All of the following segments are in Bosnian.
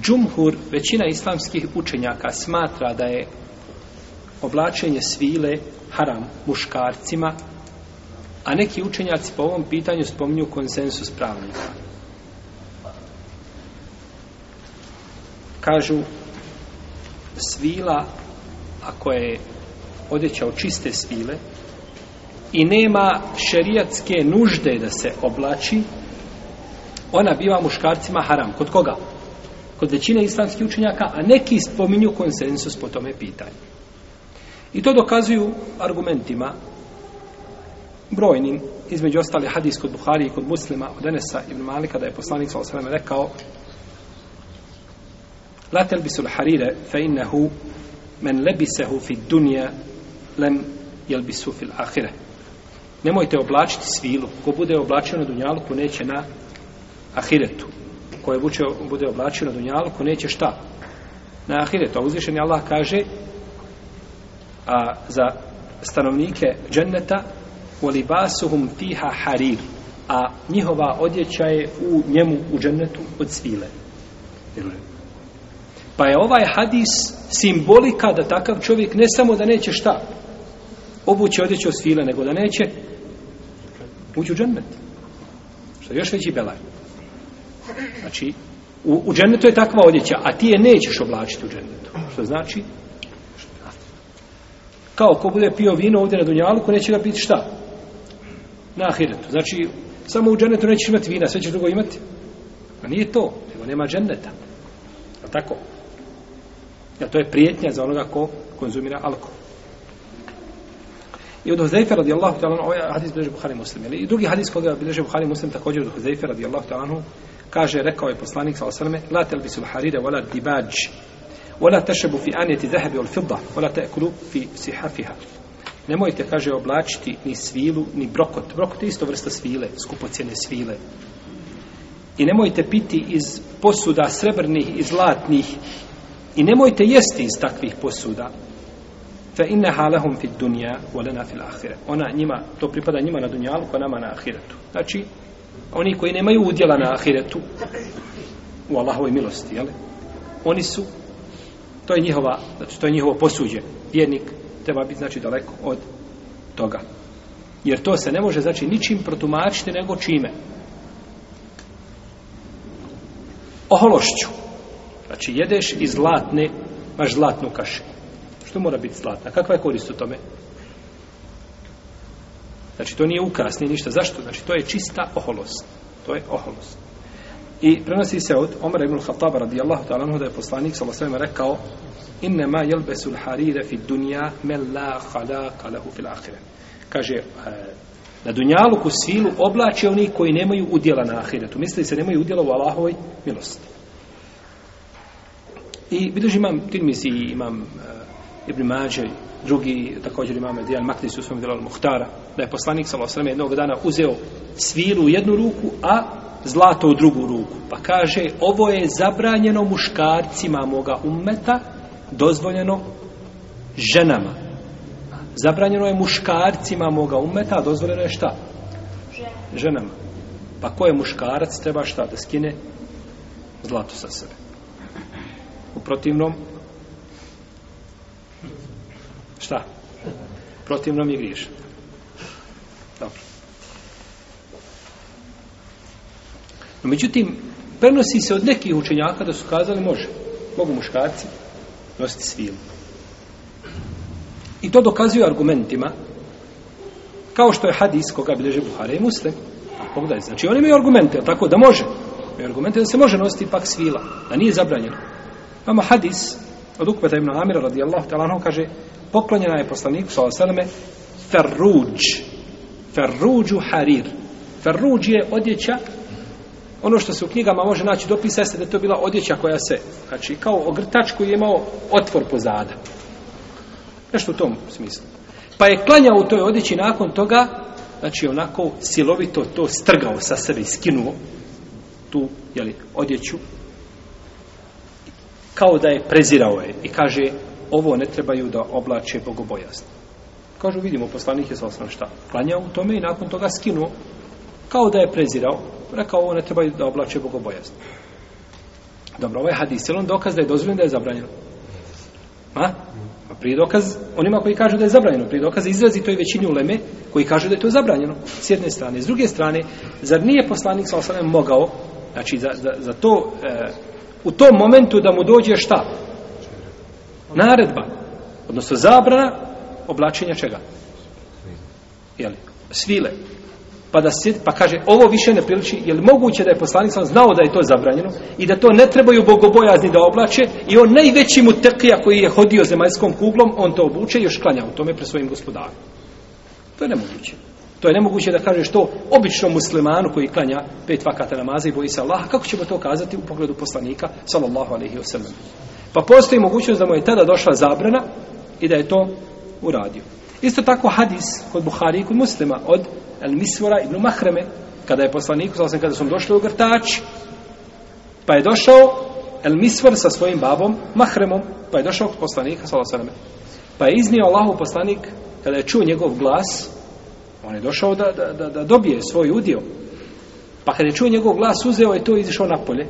Džumhur, većina islamskih učenjaka smatra da je oblačenje svile haram muškarcima, a neki učenjaci po ovom pitanju spominju konsensus pravnika. Kažu, svila, ako je odjeća od čiste svile, i nema šerijatske nužde da se oblači, ona biva muškarcima haram. Kod koga? Kod koga? kod većine islamskih učenjaka, a neki spominju konsensus po tome pitanju. I to dokazuju argumentima brojnim, između ostale hadis kod Buhari i kod muslima od Enesa ibn Malika, da je poslanik s.a.v. rekao La telbisul harire fe innehu men lebisehu fi dunja lem jelbisu fil ahire. Nemojte oblačiti svilu. Ko bude oblačeno dunjalku, neće na ahiretu koje buče, bude oblačio na dunjalu, ko neće šta? Na ahire, to uzvišen Allah kaže a, za stanovnike dženneta u libasuhum fiha harir a njihova odjeća je u njemu u džennetu od svile. Pa je ovaj hadis simbolika da takav čovjek ne samo da neće šta obuće odjeću od svile, nego da neće ući u džennet. Što je još veći belaj. Znači, u, u džennetu je takva odjeća, a ti je nećeš oblačiti u džennetu. Što znači? Kao ko bude pio vino ovdje na Dunjalku, neće ga piti šta? Na Ahiretu. Znači, samo u džennetu nećeš imati vina, sve ćeš drugo imati. A nije to, nego nema dženneta. A tako? Ja, to je prijetnja za onoga ko konzumira alkohol. I od Huzeyfe radijallahu ta'ala, ovaj hadis bileže Buhari muslim, jeli? i drugi hadis koga bileže Buhari muslim također od Huzeyfe radijallahu ta'ala, kaže, rekao je poslanik sa osrme, la tel bi subharire, wala dibađ, wala tešebu fi anjeti zahebi ol fidda, wala te kulu fi sihafiha. Nemojte, kaže, oblačiti ni svilu, ni brokot. Brokot je isto vrsta svile, skupocijene svile. I nemojte piti iz posuda srebrnih i zlatnih. I nemojte jesti iz takvih posuda. Fe inne halahum fi dunja, wala na fil ahire. Ona njima, to pripada njima na dunjalu, ko pa nama na ahiretu. Znači, oni koji nemaju udjela na ahiretu u Allahovoj milosti jel? oni su to je njihova znači to je njihovo posuđe vjernik treba biti znači daleko od toga jer to se ne može znači ničim protumačiti nego čime ohološću znači jedeš iz zlatne baš zlatnu kašu što mora biti zlatna kakva je korist u tome Znači, to nije ukaz, nije ništa. Zašto? Znači, to je čista oholost. To je oholost. I prenosi se od Omar ibn Khattaba radijallahu ta'ala da je poslanik sallallahu alejhi ve sellem rekao: "Inna ma yalbasu al-harira fi dunya man la khalaqa lahu fi al-akhirah." Kaže e, na dunjaluku silu oblače oni koji nemaju udjela na ahiretu. Misli se nemaju udjela u Allahovoj milosti. I vidiš imam Tirmizi, imam uh, Ibn Mađe, drugi, također imam Dijan Maknis, u svom delu Muhtara, da je poslanik sa Losreme jednog dana uzeo sviru u jednu ruku, a zlato u drugu ruku. Pa kaže, ovo je zabranjeno muškarcima moga ummeta, dozvoljeno ženama. Zabranjeno je muškarcima moga ummeta, dozvoljeno je šta? Ženama. Pa ko je muškarac, treba šta da skine zlato sa sebe. U protivnom, Šta? Protivno mi je griješ. Dobro. No, međutim, prenosi se od nekih učenjaka da su kazali može. Mogu muškarci nositi svilu. I to dokazuju argumentima kao što je hadis koga bileže Buhara i Muslim. Pogledaj, znači oni imaju argumente, tako da može. Imaju argumente da se može nositi pak svila, da nije zabranjeno. Imamo hadis od Ukbeta ibn Amira radijallahu ta'ala anhu kaže poklonjena je poslaniku sa osaleme ferruđ ferruđu harir ferruđ je odjeća ono što se u knjigama može naći dopisa jeste da je to bila odjeća koja se znači kao ogrtač koji je imao otvor pozada nešto u tom smislu pa je klanjao u toj odjeći nakon toga znači onako silovito to strgao sa sebe i skinuo tu jeli, odjeću kao da je prezirao je i kaže ovo ne trebaju da oblače bogobojazni. Kažu vidimo poslanik je sa osnovom šta klanjao u tome i nakon toga skinuo kao da je prezirao, rekao ovo ne trebaju da oblače bogobojazni. Dobro, ovo ovaj je hadis, je on dokaz da je dozvoljeno da je zabranjeno? Ma? Pa prije dokaz onima koji kažu da je zabranjeno, prije dokaz izrazi toj većini uleme koji kažu da je to zabranjeno s jedne strane. S druge strane, zar nije poslanik sa osnovom mogao Znači, za, za, za to e, u tom momentu da mu dođe šta? Naredba. Odnosno zabrana oblačenja čega? Jeli? Svile. Pa da se pa kaže, ovo više ne priliči, je li moguće da je poslanik sam znao da je to zabranjeno i da to ne trebaju bogobojazni da oblače i on najveći mu tekija koji je hodio zemaljskom kuglom, on to obuče i još klanja u tome pre svojim gospodarom. To je nemoguće. To je nemoguće da kažeš to običnom muslimanu koji klanja pet vakata namaza i boji se Allaha. Kako ćemo to kazati u pogledu poslanika, sallallahu alaihi wa sallam? Pa postoji mogućnost da mu je tada došla zabrana i da je to uradio. Isto tako hadis kod Buhari i kod muslima od El Misvora ibn Mahreme, kada je poslanik, sallallahu kada su došli u grtač, pa je došao El Misvor sa svojim babom Mahremom, pa je došao kod poslanika, sallallahu Pa je iznio Allahu poslanik, kada je čuo njegov glas, On je došao da, da, da, da dobije svoj udio. Pa kada je čuo njegov glas, uzeo je to i izišao napolje.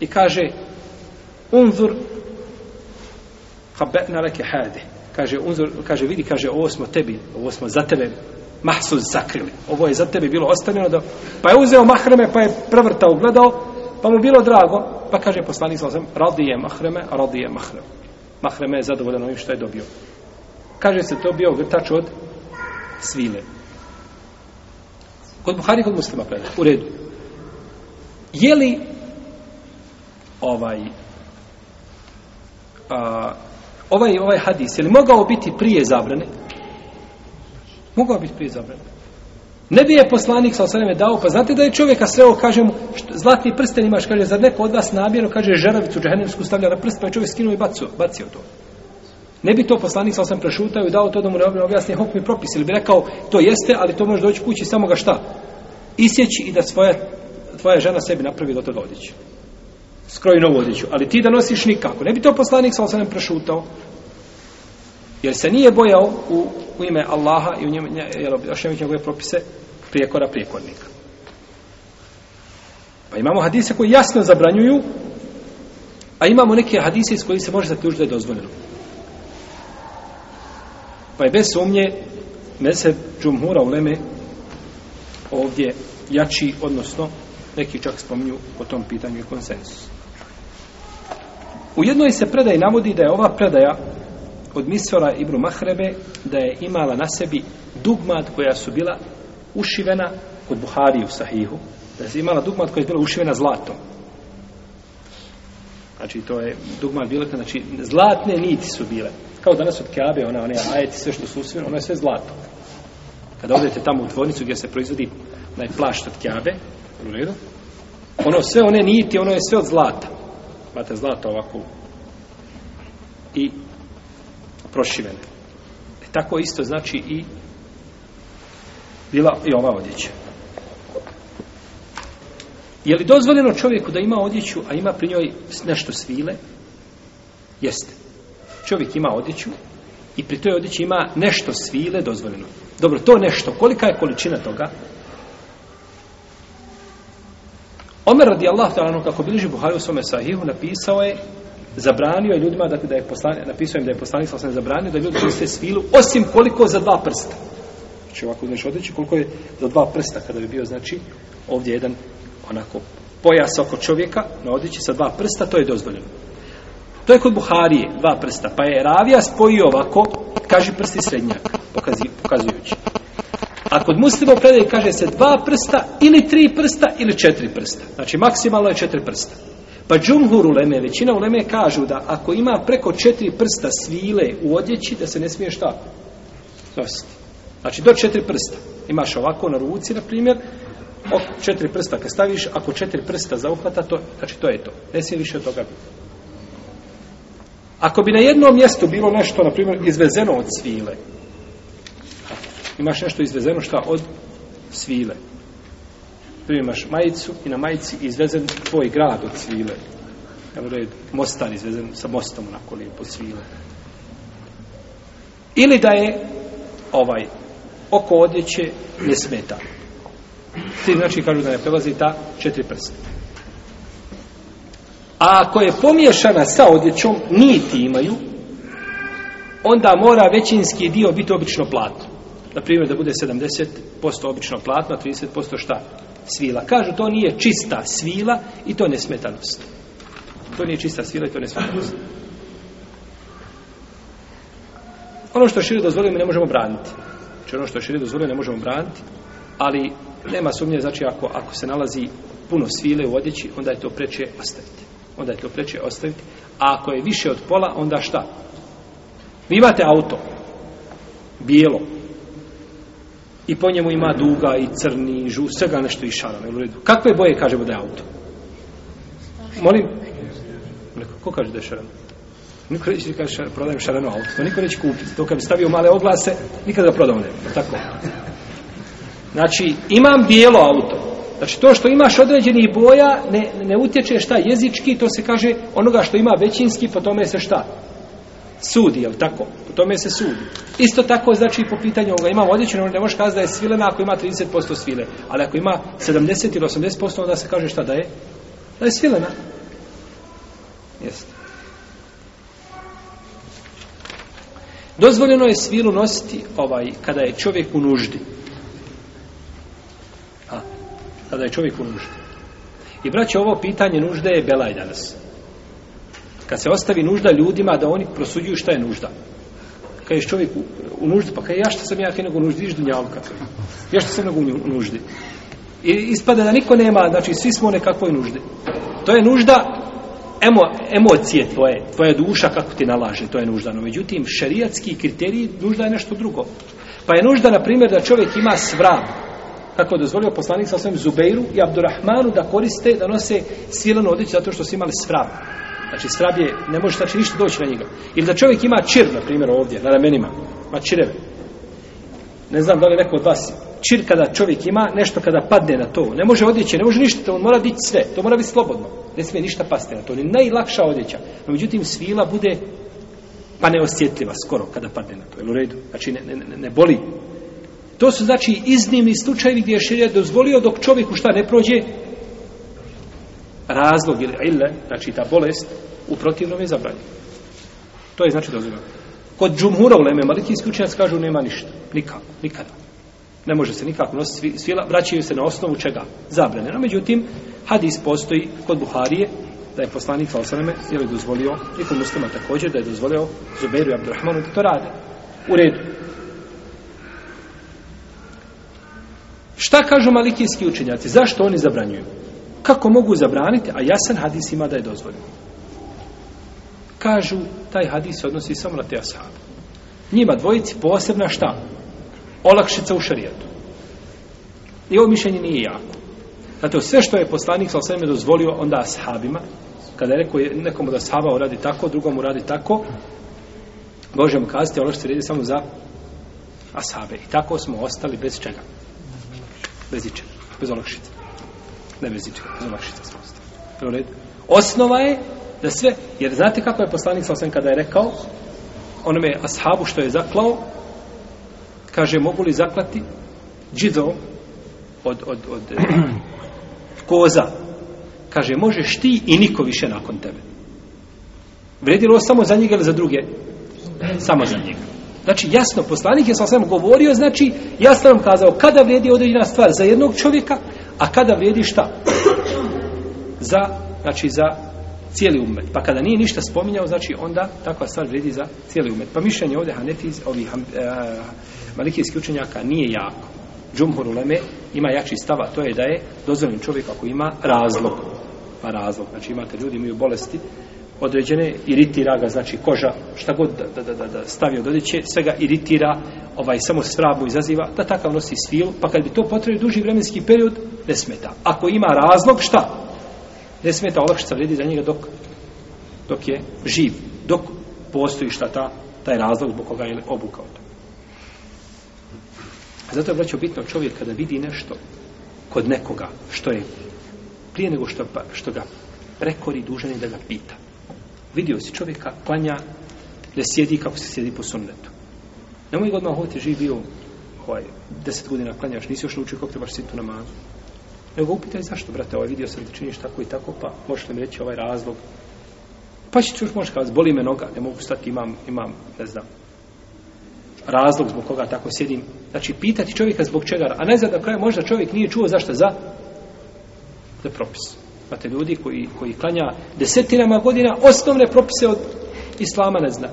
I kaže, unzur, habetna reke hade. Kaže, unzur, kaže, vidi, kaže, ovo smo tebi, ovo smo za tebe mahsuz sakrili. Ovo je za tebe bilo ostavljeno. Da... Pa je uzeo mahreme, pa je prevrtao, gledao, pa mu bilo drago. Pa kaže, poslanik sam sam, radije mahreme, radije mahreme. Mahreme je zadovoljeno ovim što je dobio. Kaže se, to bio grtač od svile. Kod Buhari kod muslima prenos. U redu. Je li ovaj a, ovaj, ovaj hadis, je li mogao biti prije zabrane? Mogao biti prije zabrane. Ne bi je poslanik sa osvrame dao, pa znate da je čovjeka sreo, kaže mu, što, zlatni prsten imaš, kaže, zar neko od vas nabijeno, kaže, žeravicu džahenevsku stavlja na prst, pa je čovjek skinuo i bacio, bacio to. Ne bi to poslanik sasvim prešutao i dao to da mu ne objasni hokmi propis. Ili bi rekao, to jeste, ali to može doći kući samo ga šta? Isjeći i da svoja, tvoja žena sebi napravi do toga odjeću. Skroji novu odjeću. Ali ti da nosiš nikako. Ne bi to poslanik sasvim prešutao. Jer se nije bojao u, u ime Allaha i u njemu, jel, još njemu njegove propise prijekora prijekornika. Pa imamo hadise koji jasno zabranjuju, a imamo neke hadise iz koji se može zatužiti da je dozvoljeno. Pa je bez sumnje mesec džumhura u Leme ovdje jači, odnosno neki čak spominju o tom pitanju i konsensus. U jednoj se predaj navodi da je ova predaja od misora Ibru Mahrebe da je imala na sebi dugmat koja su bila ušivena kod Buhari u Sahihu. Da je imala dugmat koja je bila ušivena zlatom. Znači, to je dugma bila, znači, zlatne niti su bile. Kao danas od Keabe, ona, one ajeti, sve što su usvijeno, ono je sve zlato. Kada odete tamo u tvornicu gdje se proizvodi onaj plašt od Keabe, u redu, ono sve, one niti, ono je sve od zlata. Imate zlato ovako i prošivene. E, tako isto znači i bila i ova odjeća. Je li dozvoljeno čovjeku da ima odjeću, a ima pri njoj nešto svile? Jeste. Čovjek ima odjeću i pri toj odjeći ima nešto svile dozvoljeno. Dobro, to nešto. Kolika je količina toga? Omer radi Allah, kako bilježi Buhari u svome sahihu, napisao je, zabranio je ljudima, dakle, da je poslani, napisao im da je poslanik sam zabranio, da ljudi koriste svilu, osim koliko za dva prsta. Znači, ovako, znači, odjeći koliko je za dva prsta, kada bi bio, znači, ovdje jedan onako pojas oko čovjeka na odjeći sa dva prsta, to je dozvoljeno. To je kod Buharije, dva prsta. Pa je Ravija spojio ovako, kaže prsti srednjak, pokazujući. A kod muslimo predaj kaže se dva prsta ili tri prsta ili četiri prsta. Znači maksimalno je četiri prsta. Pa džumhur uleme, većina uleme kažu da ako ima preko četiri prsta svile u odjeći, da se ne smije šta? Nositi. Znači do četiri prsta. Imaš ovako na ruci, na primjer, Ako oh, četiri prsta kad staviš, ako četiri prsta zauhvata, to, znači to je to. Ne smije više od toga biti. Ako bi na jednom mjestu bilo nešto, na primjer, izvezeno od svile, imaš nešto izvezeno šta od svile. Primaš majicu i na majici izvezen tvoj grad od svile. Evo da je mostan izvezen sa mostom onako lijepo svile. Ili da je ovaj oko odjeće ne smetano. Svi znači kažu da ne prelazi ta četiri prsta. A ako je pomješana sa odjećom, niti imaju, onda mora većinski dio biti obično platno. Na primjer da bude 70% obično platno, a 30% šta? Svila. Kažu to nije čista svila i to nesmetanost. To nije čista svila i to nesmetanost. Ono što šire dozvoljeno ne možemo braniti. Če znači, ono što šire dozvoljeno ne možemo braniti, ali nema sumnje, znači ako, ako se nalazi puno svile u odjeći, onda je to preče ostaviti. Onda je to preče ostaviti. A ako je više od pola, onda šta? Vi imate auto, bijelo, i po njemu ima duga i crni i žu, svega nešto i šarano, u redu. Kakve boje kažemo da je auto? Molim? Neko, ko kaže da je šarano? Niko reći da kaže šarano, prodajem šarano auto. To niko neće kupiti. To kad bi stavio male oglase, nikada ga prodamo ne. Tako. Znači, imam bijelo auto. Znači, to što imaš određeni boja, ne, ne utječe šta jezički, to se kaže onoga što ima većinski, po tome se šta? Sudi, jel tako? Po tome se sudi. Isto tako, znači, po pitanju ovoga, imam odjeću, ne možeš kazati da je svilena ako ima 30% svile. Ali ako ima 70 ili 80%, onda se kaže šta da je? Da je svilena. Jeste. Dozvoljeno je svilu nositi ovaj kada je čovjek u nuždi tada je čovjek u nužde. I braće, ovo pitanje nužde je belaj danas. Kad se ostavi nužda ljudima da oni prosuđuju šta je nužda. Kad je čovjek u, u nužde, pa kad ja što sam ja kaj nego u nužde, išli dunjavka. Ja što sam nego u nužde. I ispada da niko nema, znači svi smo u nekakvoj nužde. To je nužda emo, emocije tvoje, tvoja duša kako ti nalaže, to je nužda. No, međutim, šerijatski kriteriji, nužda je nešto drugo. Pa je nužda, na primjer, da čovjek ima svrab, kako je dozvolio poslanik sa svojim Zubeiru i Abdurrahmanu da koriste, da nose silanu odjeću zato što su imali svrab. Znači, svrab je, ne može znači ništa doći na njega. Ili da čovjek ima čir, na primjer, ovdje, na ramenima, ma čireve. Ne znam da li neko od vas čir kada čovjek ima nešto kada padne na to, ne može odjeći, ne može ništa, on mora dići sve, to mora biti slobodno. Ne smije ništa pasti na to, on je najlakša odjeća. No, međutim, svila bude pa neosjetljiva skoro kada padne na to, je u redu? Znači, ne, ne, ne, ne boli, To su znači iznimni slučajevi gdje je širija dozvolio dok čovjeku šta ne prođe razlog ili ille, znači ta bolest, u protivnom je zabranjeno. To je znači dozvoljeno. Kod džumhura u Leme Malikijski učenjac kažu nema ništa. Nikako, nikada. Ne može se nikako nositi svila, vraćaju se na osnovu čega? Zabranjeno. Međutim, hadis postoji kod Buharije, da je poslanik sa osaneme, je li dozvolio, i kod muslima također, da je dozvolio Zuberu i Abdurrahmanu da to rade. U redu. Šta kažu malikijski učenjaci? Zašto oni zabranjuju? Kako mogu zabraniti, a jasan hadis ima da je dozvoljeno? Kažu, taj hadis odnosi samo na te ashabi. Njima dvojici posebna šta? Olakšica u šarijetu. I ovo mišljenje nije jako. Zato sve što je poslanik sa osvijem dozvolio onda ashabima, kada je rekao nekomu da ashaba uradi tako, drugom uradi tako, Bože mu kazati, olakšica redi samo za ashabe. I tako smo ostali bez čega bez ičega, bez olakšice. Ne bez ičega, bez olakšice se postavlja. red. Osnova je da sve, jer znate kako je poslanik sam kada je rekao, onome ashabu što je zaklao, kaže, mogu li zaklati džido od, od, od eh, koza? Kaže, možeš ti i niko više nakon tebe. Vredilo samo za njega ili za druge? Samo za njega. Znači, jasno, poslanik je sa svema govorio, znači, jasno nam kazao, kada vredi određena stvar za jednog čovjeka, a kada vredi šta? Za, znači, za cijeli umet. Pa kada nije ništa spominjao, znači, onda takva stvar vredi za cijeli umet. Pa mišljenje ovdje Hanetiz, ovih uh, malikijskih učenjaka, nije jako. Džumhur Uleme ima jači stava, to je da je dozvoljen čovjek ako ima razlog. Pa razlog, znači, imate ljudi, imaju bolesti, određene, iritira ga, znači koža, šta god da, da, da, da stavi od odjeće, sve ga iritira, ovaj, samo svrabu izaziva, da takav nosi svil, pa kad bi to potrebio duži vremenski period, ne smeta. Ako ima razlog, šta? Ne smeta, olakšica vredi za njega dok, dok je živ, dok postoji šta ta, taj razlog zbog koga je obukao. Zato je vraćao bitno čovjek kada vidi nešto kod nekoga što je prije nego što, pa, što ga prekori dužan je da ga pita vidio si čovjeka, klanja, da sjedi kako se sjedi po sunnetu. Nemoj godina ovo ti živi bio, ovaj, deset godina klanjaš, nisi još naučio kako trebaš sjediti tu namazu. Nego upitaj zašto, brate, ovaj, vidio sam da činiš tako i tako, pa možeš li mi reći ovaj razlog? Pa će čuš, možeš kada, boli me noga, ne mogu stati, imam, imam, ne znam, razlog zbog koga tako sjedim. Znači, pitati čovjeka zbog čega, a ne znam da kraj, možda čovjek nije čuo zašto za, za propisu. Imate ljudi koji, koji klanja desetinama godina osnovne propise od islama ne zna.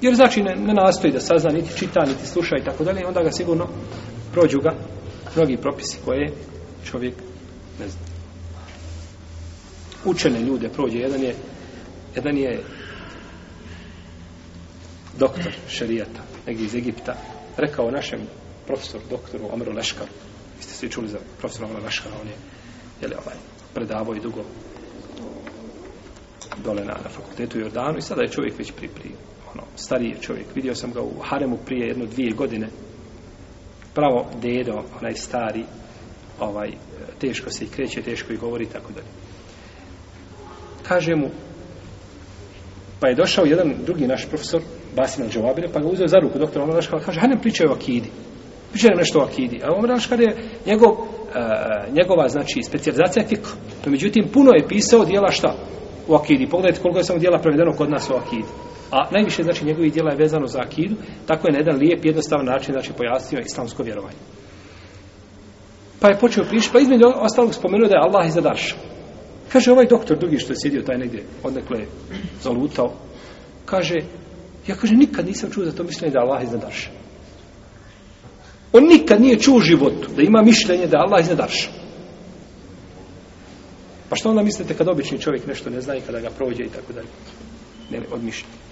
Jer znači ne, ne nastoji da sazna, niti čita, niti sluša i tako dalje, onda ga sigurno prođu ga mnogi propisi koje čovjek ne zna. Učene ljude prođe, jedan je, jedan je doktor šarijata, negdje iz Egipta, rekao našem profesoru, doktoru Omeru Leškaru, vi ste svi čuli za profesora Omeru Leškaru, on je, je li ovaj, predavao i dugo dole na, na fakultetu u Jordanu i sada je čovjek već pri, pri ono, stariji čovjek. Vidio sam ga u haremu prije jedno dvije godine. Pravo dedo, onaj stari, ovaj, teško se i kreće, teško i govori, tako dalje. Kaže mu, pa je došao jedan drugi naš profesor, Basim Al-đavabine, pa ga uzeo za ruku, doktor Omer Al-Ashkar, kaže, hajde nam pričaj o akidi. Pričaj nam nešto o akidi. A Omer Al-Ashkar je njegov E, njegova znači specijalizacija fik. No, međutim puno je pisao djela šta u akidi. Pogledajte koliko je samo djela prevedeno kod nas u akidi. A najviše znači njegovi djela je vezano za akidu, tako je na jedan lijep jednostavan način znači pojasnio islamsko vjerovanje. Pa je počeo piš, pa između ostalog spomenuo da je Allah iza darša. Kaže ovaj doktor drugi što je sjedio taj negdje odnekle zalutao, kaže ja kaže nikad nisam čuo za to mišljenje da je Allah iza darša. On nikad nije čuo u životu da ima mišljenje da Allah iznad arša. Pa što onda mislite kad obični čovjek nešto ne zna i kada ga prođe i tako dalje? Ne, odmišljenje.